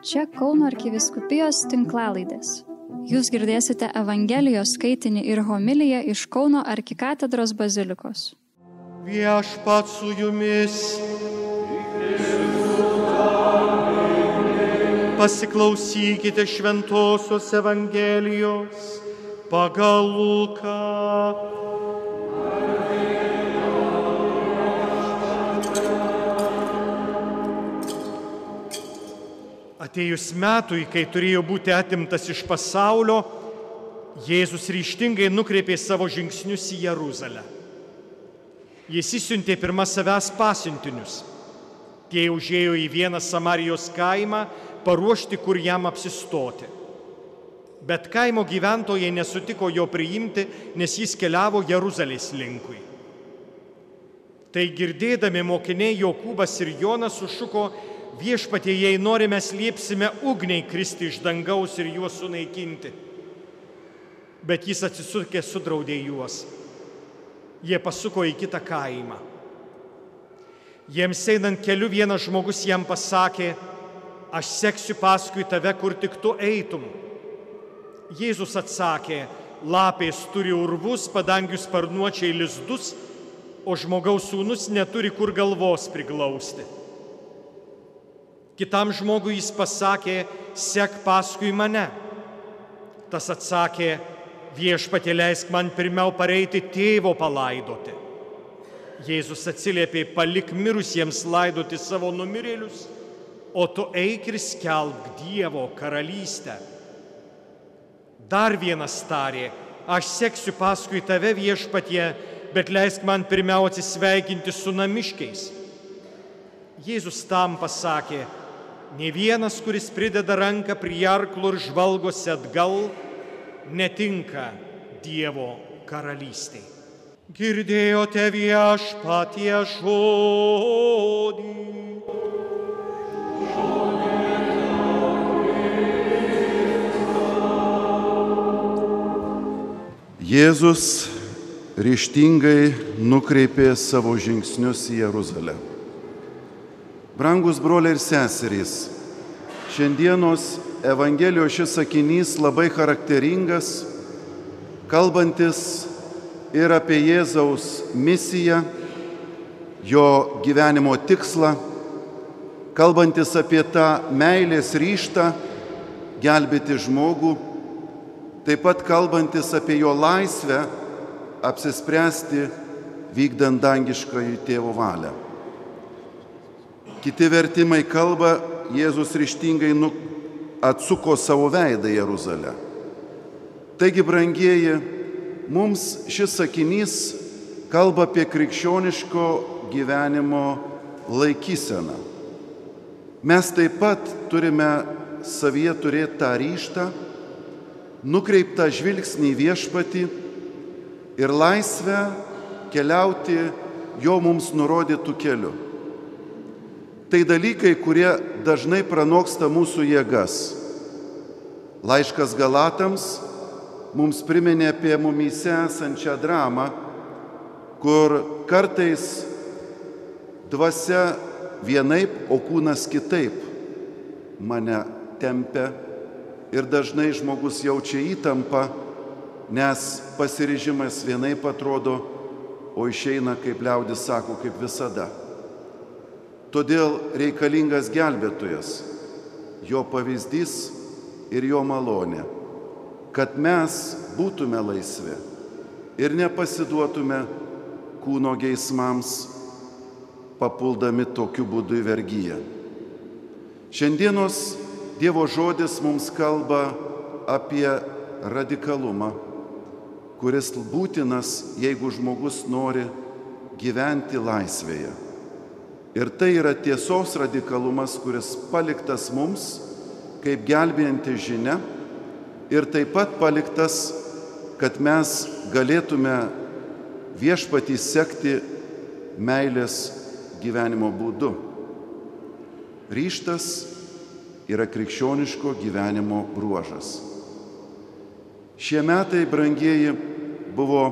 Čia Kauno arkiviskupijos tinklalaidės. Jūs girdėsite Evangelijos skaitinį ir homiliją iš Kauno arkikatedros bazilikos. Viešpat su jumis. Pasiklausykite šventosios Evangelijos pagal Luką. Atėjus metui, kai turėjo būti atimtas iš pasaulio, Jėzus ryštingai nukreipė savo žingsnius į Jeruzalę. Jis įsiuntė pirmą savęs pasiuntinius. Tie užėjo į vieną Samarijos kaimą paruošti, kur jam apsistoti. Bet kaimo gyventojai nesutiko jo priimti, nes jis keliavo Jeruzalės linkui. Tai girdėdami mokiniai Jokūbas ir Jonas sušuko, viešpatie, jei norime liepsime ugniai kristi iš dangaus ir juos sunaikinti. Bet jis atsisukė sudraudė juos. Jie pasuko į kitą kaimą. Jiems einant keliu vienas žmogus jam pasakė, aš seksiu paskui tave, kur tik tu eitum. Jėzus atsakė, lapės turi urvus, padangius sparnuočiai lizdus, o žmogaus sūnus neturi kur galvos priglausti. Kitam žmogui jis pasakė, sek paskui mane. Tas atsakė, viešpatė leisk man pirmiau pareiti tėvo palaidoti. Jėzus atsiliepė, palik mirusiems laidoti savo numirėlius, o tu eik ir skelbk Dievo karalystę. Dar vienas tarė, aš seksiu paskui tave viešpatie, bet leisk man pirmiau atsisveikinti su namiškiais. Jėzus tam pasakė, ne vienas, kuris prideda ranką prie arklų ir žvalgosi atgal, netinka Dievo karalystiai. Girdėjote viešpatie žodį. Jėzus ryštingai nukreipė savo žingsnius į Jeruzalę. Brangus broliai ir seserys, šiandienos Evangelijos šis sakinys labai charakteringas, kalbantis ir apie Jėzaus misiją, jo gyvenimo tikslą, kalbantis apie tą meilės ryštą gelbėti žmogų, taip pat kalbantis apie jo laisvę apsispręsti vykdant dangiškąjį tėvo valią. Kiti vertimai kalba, Jėzus ryštingai nu, atsuko savo veidą Jeruzalę. Taigi, brangieji, mums šis sakinys kalba apie krikščioniško gyvenimo laikyseną. Mes taip pat turime savyje turėti tą ryštą, nukreiptą žvilgsnį į viešpatį ir laisvę keliauti jo mums nurodytų keliu. Tai dalykai, kurie dažnai pranoksta mūsų jėgas. Laiškas Galatams mums priminė apie mumyse esančią dramą, kur kartais dvasia vienaip, o kūnas kitaip mane tempia ir dažnai žmogus jaučia įtampą, nes pasiryžimas vienaip atrodo, o išeina, kaip liaudis sako, kaip visada. Todėl reikalingas gelbėtojas, jo pavyzdys ir jo malonė, kad mes būtume laisvi ir nepasiduotume kūno geismams, papuldami tokiu būdu į vergyją. Šiandienos Dievo žodis mums kalba apie radikalumą, kuris būtinas, jeigu žmogus nori gyventi laisvėje. Ir tai yra tiesos radikalumas, kuris paliktas mums kaip gelbėjanti žinia ir taip pat paliktas, kad mes galėtume viešpatį sekti meilės gyvenimo būdu. Ryštas yra krikščioniško gyvenimo bruožas. Šie metai, brangieji, buvo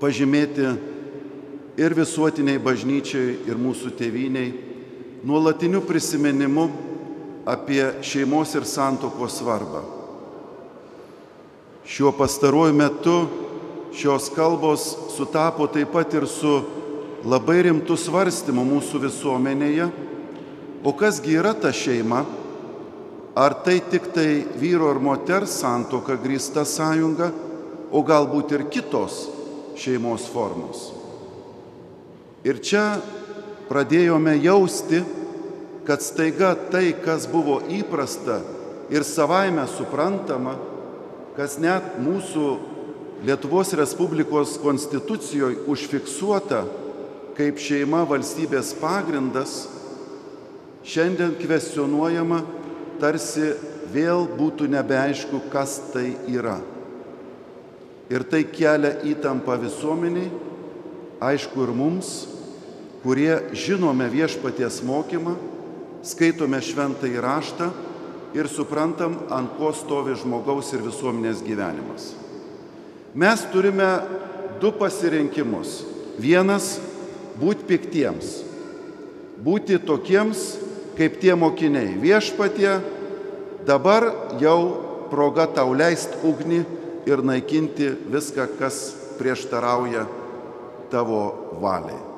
pažymėti ir visuotiniai bažnyčiai, ir mūsų tėviniai nuolatiniu prisiminimu apie šeimos ir santokos svarbą. Šiuo pastaruoju metu šios kalbos sutapo taip pat ir su labai rimtu svarstymu mūsų visuomenėje, o kasgi yra ta šeima, ar tai tik tai vyro ir moters santoka grįsta sąjunga, o galbūt ir kitos šeimos formos. Ir čia pradėjome jausti, kad staiga tai, kas buvo įprasta ir savaime suprantama, kas net mūsų Lietuvos Respublikos konstitucijoje užfiksuota kaip šeima valstybės pagrindas, šiandien kvestionuojama, tarsi vėl būtų nebeaišku, kas tai yra. Ir tai kelia įtampą visuomeniai, aišku ir mums, kurie žinome viešpaties mokymą, skaitome šventą įraštą ir suprantam, ant ko stovi žmogaus ir visuomenės gyvenimas. Mes turime du pasirinkimus. Vienas - būti piktiems. Būti tokiems, kaip tie mokiniai. Viešpatie, dabar jau proga tau leist ugnį ir naikinti viską, kas prieštarauja tavo valiai.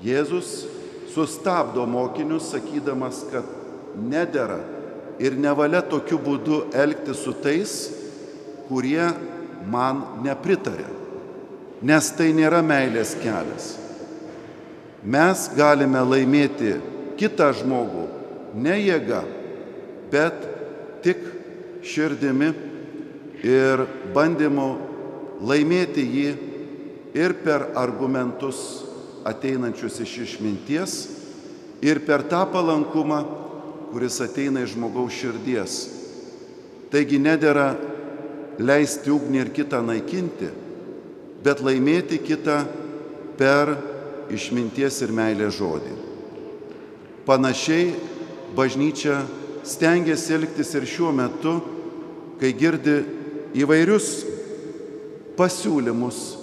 Jėzus sustabdo mokinius, sakydamas, kad nedėra ir nevalia tokiu būdu elgti su tais, kurie man nepritarė, nes tai nėra meilės kelias. Mes galime laimėti kitą žmogų ne jėga, bet tik širdimi ir bandymu laimėti jį ir per argumentus ateinančius iš išminties, ir per tą palankumą, kuris ateina iš žmogaus širdies. Taigi nedėra leisti ugnį ir kitą naikinti, bet laimėti kitą per išminties ir meilės žodį. Panašiai bažnyčia stengiasi elgtis ir šiuo metu, kai girdi įvairius pasiūlymus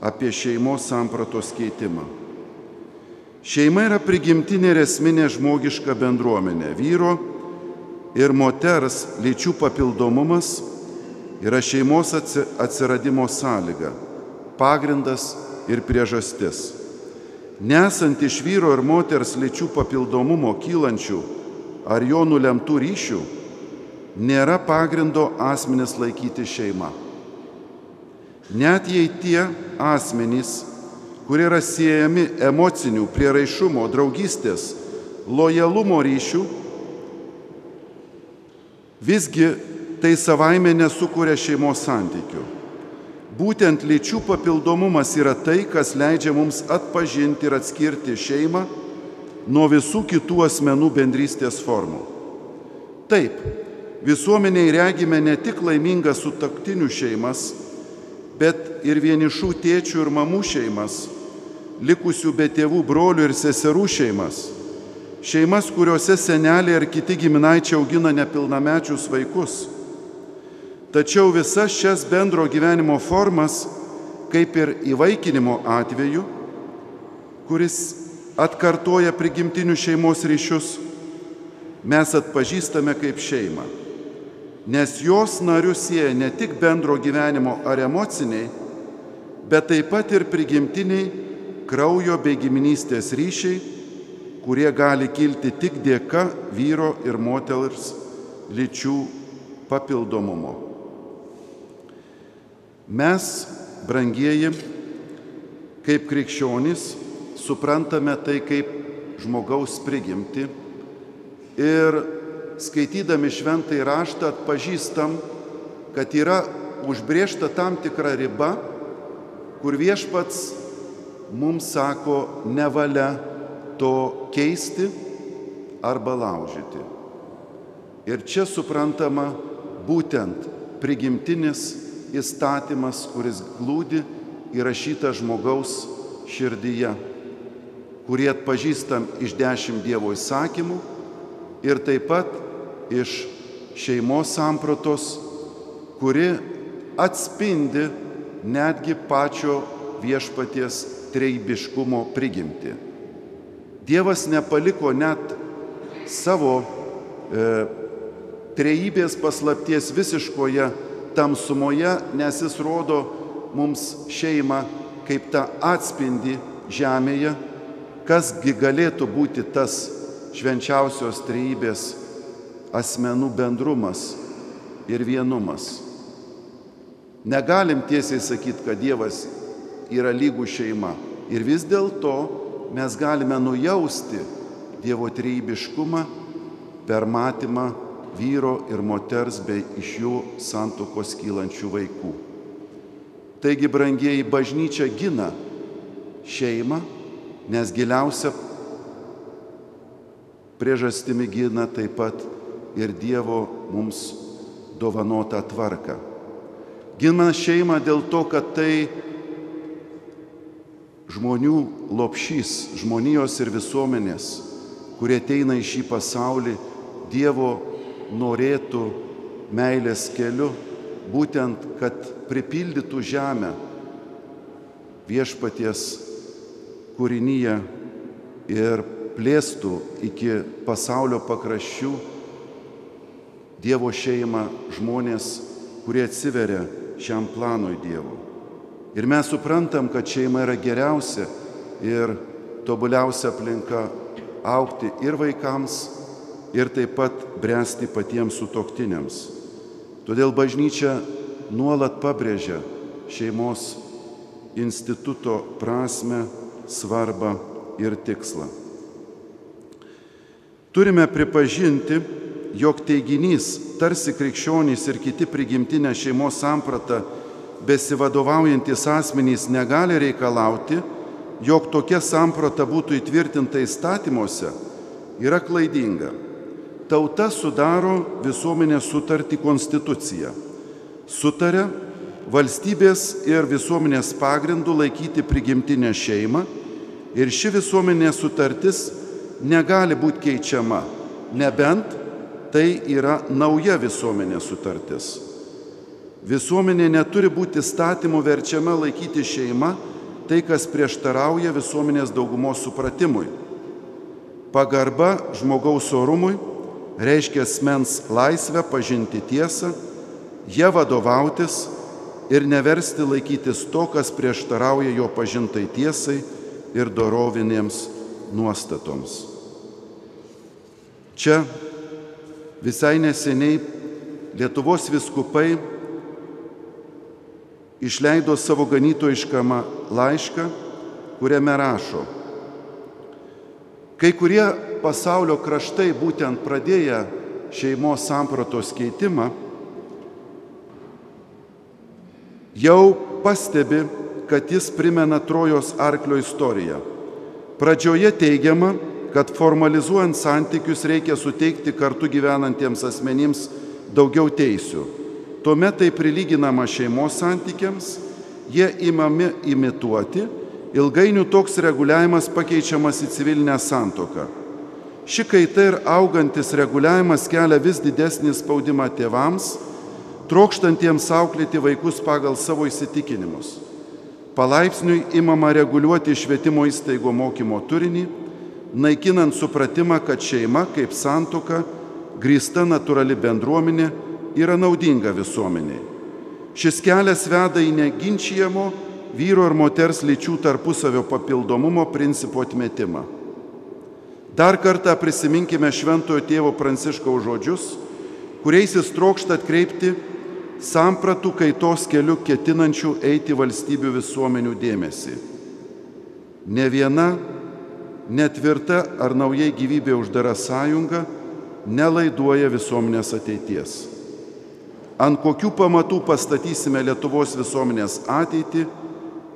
apie šeimos sampratos keitimą. Šeima yra prigimtinė ir esminė žmogiška bendruomenė. Vyro ir moters lyčių papildomumas yra šeimos atsiradimo sąlyga, pagrindas ir priežastis. Nesant iš vyro ir moters lyčių papildomumo kylančių ar jo nulemtų ryšių, nėra pagrindo asmenis laikyti šeima. Net jei tie asmenys, kurie yra siejami emocinių, prieraišumo, draugystės, lojalumo ryšių, visgi tai savaime nesukuria šeimos santykių. Būtent lyčių papildomumas yra tai, kas leidžia mums atpažinti ir atskirti šeimą nuo visų kitų asmenų bendrystės formų. Taip, visuomeniai regime ne tik laimingas sutaktinių šeimas, bet ir vienišų tėčių ir mamų šeimas, likusių be tėvų brolių ir seserų šeimas, šeimas, kuriuose seneliai ar kiti giminaičiai augina nepilnamečius vaikus. Tačiau visas šias bendro gyvenimo formas, kaip ir įvaikinimo atveju, kuris atkartoja prigimtinių šeimos ryšius, mes atpažįstame kaip šeimą nes jos narius sieja ne tik bendro gyvenimo ar emociniai, bet taip pat ir prigimtiniai kraujo bei giminystės ryšiai, kurie gali kilti tik dėka vyro ir moters lyčių papildomumo. Mes, brangieji, kaip krikščionys, suprantame tai kaip žmogaus prigimti ir skaitydami šventąjį raštą atpažįstam, kad yra užbriešta tam tikra riba, kur viešpats mums sako, nevalia to keisti arba laužyti. Ir čia suprantama būtent prigimtinis įstatymas, kuris glūdi įrašytas žmogaus širdyje, kurį atpažįstam iš dešimt Dievo įsakymų ir taip pat iš šeimos sampratos, kuri atspindi netgi pačio viešpaties treibiškumo prigimti. Dievas nepaliko net savo e, trejybės paslapties visiškoje tamsumoje, nes jis rodo mums šeimą kaip tą atspindi žemėje, kasgi galėtų būti tas švenčiausios trejybės asmenų bendrumas ir vienumas. Negalim tiesiai sakyti, kad Dievas yra lygų šeima. Ir vis dėlto mes galime nujausti Dievo trejybiškumą per matymą vyro ir moters bei iš jų santokos kylančių vaikų. Taigi, brangieji, bažnyčia gina šeimą, nes giliausia priežastimi gina taip pat ir Dievo mums dovanotą tvarką. Gina šeimą dėl to, kad tai žmonių lopšys, žmonijos ir visuomenės, kurie ateina į šį pasaulį Dievo norėtų meilės keliu, būtent, kad pripildytų žemę viešpaties kūrinyje ir plėstų iki pasaulio pakraščių Dievo šeimą žmonės, kurie atsiveria šiam planui Dievo. Ir mes suprantam, kad šeima yra geriausia ir tobuliausia aplinka aukti ir vaikams, ir taip pat bręsti patiems sutoktiniams. Todėl bažnyčia nuolat pabrėžia šeimos instituto prasme, svarbą ir tikslą. Turime pripažinti, jog teiginys, tarsi krikščionys ir kiti prigimtinę šeimos sampratą besivadovaujantis asmenys negali reikalauti, jog tokia samprata būtų įtvirtinta įstatymuose, yra klaidinga. Tauta sudaro visuomenės sutartį konstituciją. Sutarė valstybės ir visuomenės pagrindų laikyti prigimtinę šeimą ir ši visuomenės sutartis negali būti keičiama, nebent tai yra nauja visuomenės sutartis. Visuomenė neturi būti statymu verčiama laikyti šeimą tai, kas prieštarauja visuomenės daugumos supratimui. Pagarba žmogaus orumui reiškia asmens laisvę pažinti tiesą, ją vadovautis ir neversti laikytis to, kas prieštarauja jo pažintai tiesai ir dorovinėms nuostatoms. Čia visai neseniai Lietuvos viskupai išleido savo ganytojiškamą laišką, kuriame rašo, kai kurie pasaulio kraštai būtent pradėję šeimos sampratos keitimą, jau pastebi, kad jis primena Trojos arklio istoriją. Pradžioje teigiama, kad formalizuojant santykius reikia suteikti kartu gyvenantiems asmenims daugiau teisių. Tuomet tai prilyginama šeimos santykiams, jie imami imituoti, ilgainiui toks reguliavimas pakeičiamas į civilinę santoką. Ši kaita ir augantis reguliavimas kelia vis didesnį spaudimą tėvams, trokštantiems auklėti vaikus pagal savo įsitikinimus. Palaipsniui imama reguliuoti švietimo įstaigo mokymo turinį, naikinant supratimą, kad šeima kaip santoka, grįsta natūrali bendruomenė, yra naudinga visuomeniai. Šis kelias veda į neginčiamo vyro ir moters lyčių tarpusavio papildomumo principo atmetimą. Dar kartą prisiminkime Šventojo tėvo Pranciškaus žodžius, kuriais jis trokšta atkreipti sampratų kaitos keliu ketinančių eiti valstybių visuomenių dėmesį. Ne viena netvirta ar naujai gyvybė uždara sąjunga nelaiduoja visuomenės ateities. Ant kokių pamatų pastatysime Lietuvos visuomenės ateitį,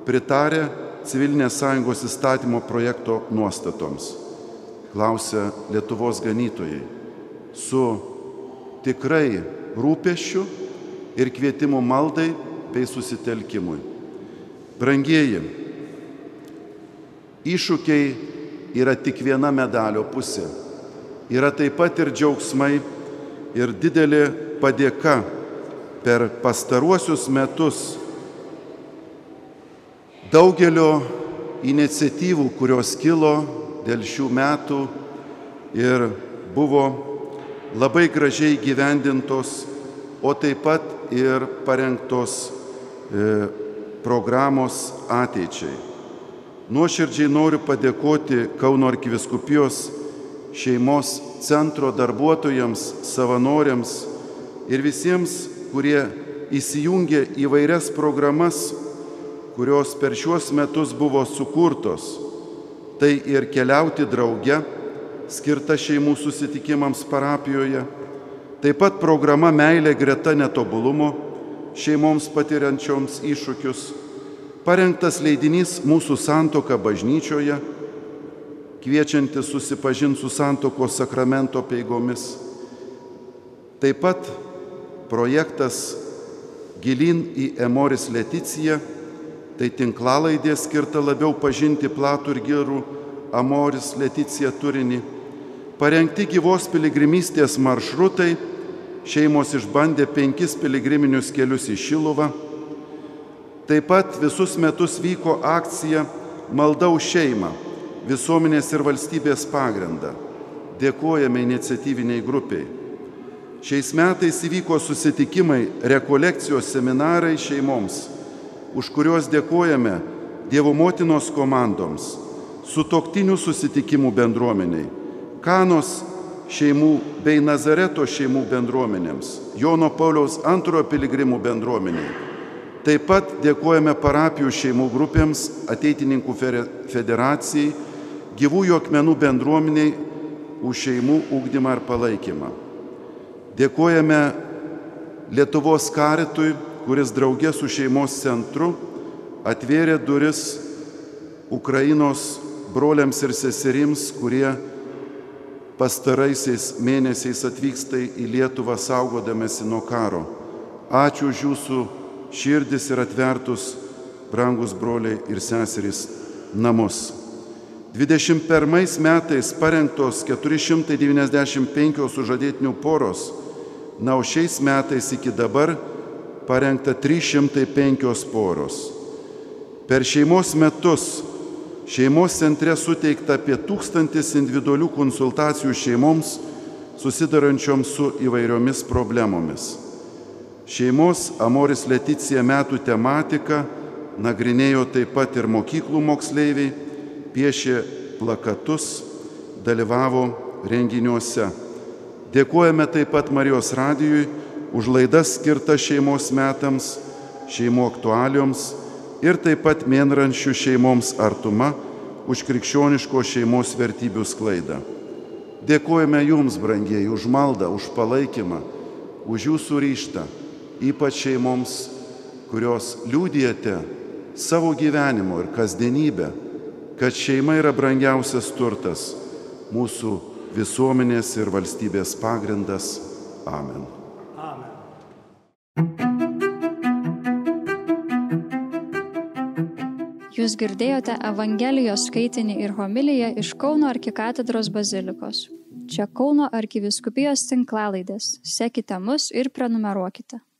pritarę civilinės sąjungos įstatymo projekto nuostatoms? Klausia Lietuvos ganytojai su tikrai rūpešiu ir kvietimu maldai bei susitelkimui. Brangieji, iššūkiai yra tik viena medalio pusė. Yra taip pat ir džiaugsmai ir didelė padėka per pastaruosius metus daugelio iniciatyvų, kurios kilo dėl šių metų ir buvo labai gražiai gyvendintos, o taip pat ir parengtos e, programos ateičiai. Nuoširdžiai noriu padėkoti Kauno arkiviskupijos šeimos centro darbuotojams, savanoriams ir visiems, kurie įsijungė į vairias programas, kurios per šiuos metus buvo sukurtos. Tai ir keliauti drauge, skirta šeimų susitikimams parapijoje, taip pat programa Meilė greta netobulumo šeimoms patiriančioms iššūkius, parengtas leidinys Mūsų santoka bažnyčioje, kviečiantis susipažinti su santokos sakramento peigomis. Taip pat projektas Gilin į Emoris Leticiją, tai tinklalaidė skirta labiau pažinti platų ir gerų Amoris Leticija turinį. Parengti gyvos piligrimystės maršrutai, šeimos išbandė penkis piligriminius kelius į Šiluvą. Taip pat visus metus vyko akcija Malda už šeimą visuomenės ir valstybės pagrindą. Dėkojame iniciatyviniai grupiai. Šiais metais įvyko susitikimai, rekolekcijos seminarai šeimoms, už kuriuos dėkojame Dievo motinos komandoms, sutoktinių susitikimų bendruomeniai, Kanos šeimų bei Nazareto šeimų bendruomenėms, Jono Pauliaus antrojo piligrimų bendruomeniai. Taip pat dėkojame parapijų šeimų grupėms, ateitininkų federacijai, gyvųjų akmenų bendruomeniai už šeimų ūkdymą ir palaikymą. Dėkojame Lietuvos karitui, kuris draugė su šeimos centru atvėrė duris Ukrainos broliams ir seserims, kurie pastaraisiais mėnesiais atvyksta į Lietuvą saugodamėsi nuo karo. Ačiū už jūsų širdis ir atvertus, brangus broliai ir seserys, namus. 21 metais parengtos 495 sužadėtinių poros, na, o šiais metais iki dabar parengta 305 poros. Per šeimos metus šeimos centre suteikta apie tūkstantis individualių konsultacijų šeimoms susidarančioms su įvairiomis problemomis. Šeimos Amoris Leticija metų tematika nagrinėjo taip pat ir mokyklų moksleiviai piešė plakatus, dalyvavo renginiuose. Dėkojame taip pat Marijos radijui už laidas skirtas šeimos metams, šeimų aktualioms ir taip pat mėnrančių šeimoms artuma už krikščioniško šeimos vertybių sklaidą. Dėkojame Jums, brangieji, už maldą, už palaikymą, už Jūsų ryštą, ypač šeimoms, kurios liūdėjate savo gyvenimo ir kasdienybę kad šeima yra brangiausias turtas, mūsų visuomenės ir valstybės pagrindas. Amen. Amen. Jūs girdėjote Evangelijos skaitinį ir homiliją iš Kauno arkikatedros bazilikos. Čia Kauno arkiviskupijos tinklalaidės. Sekite mus ir prenumeruokite.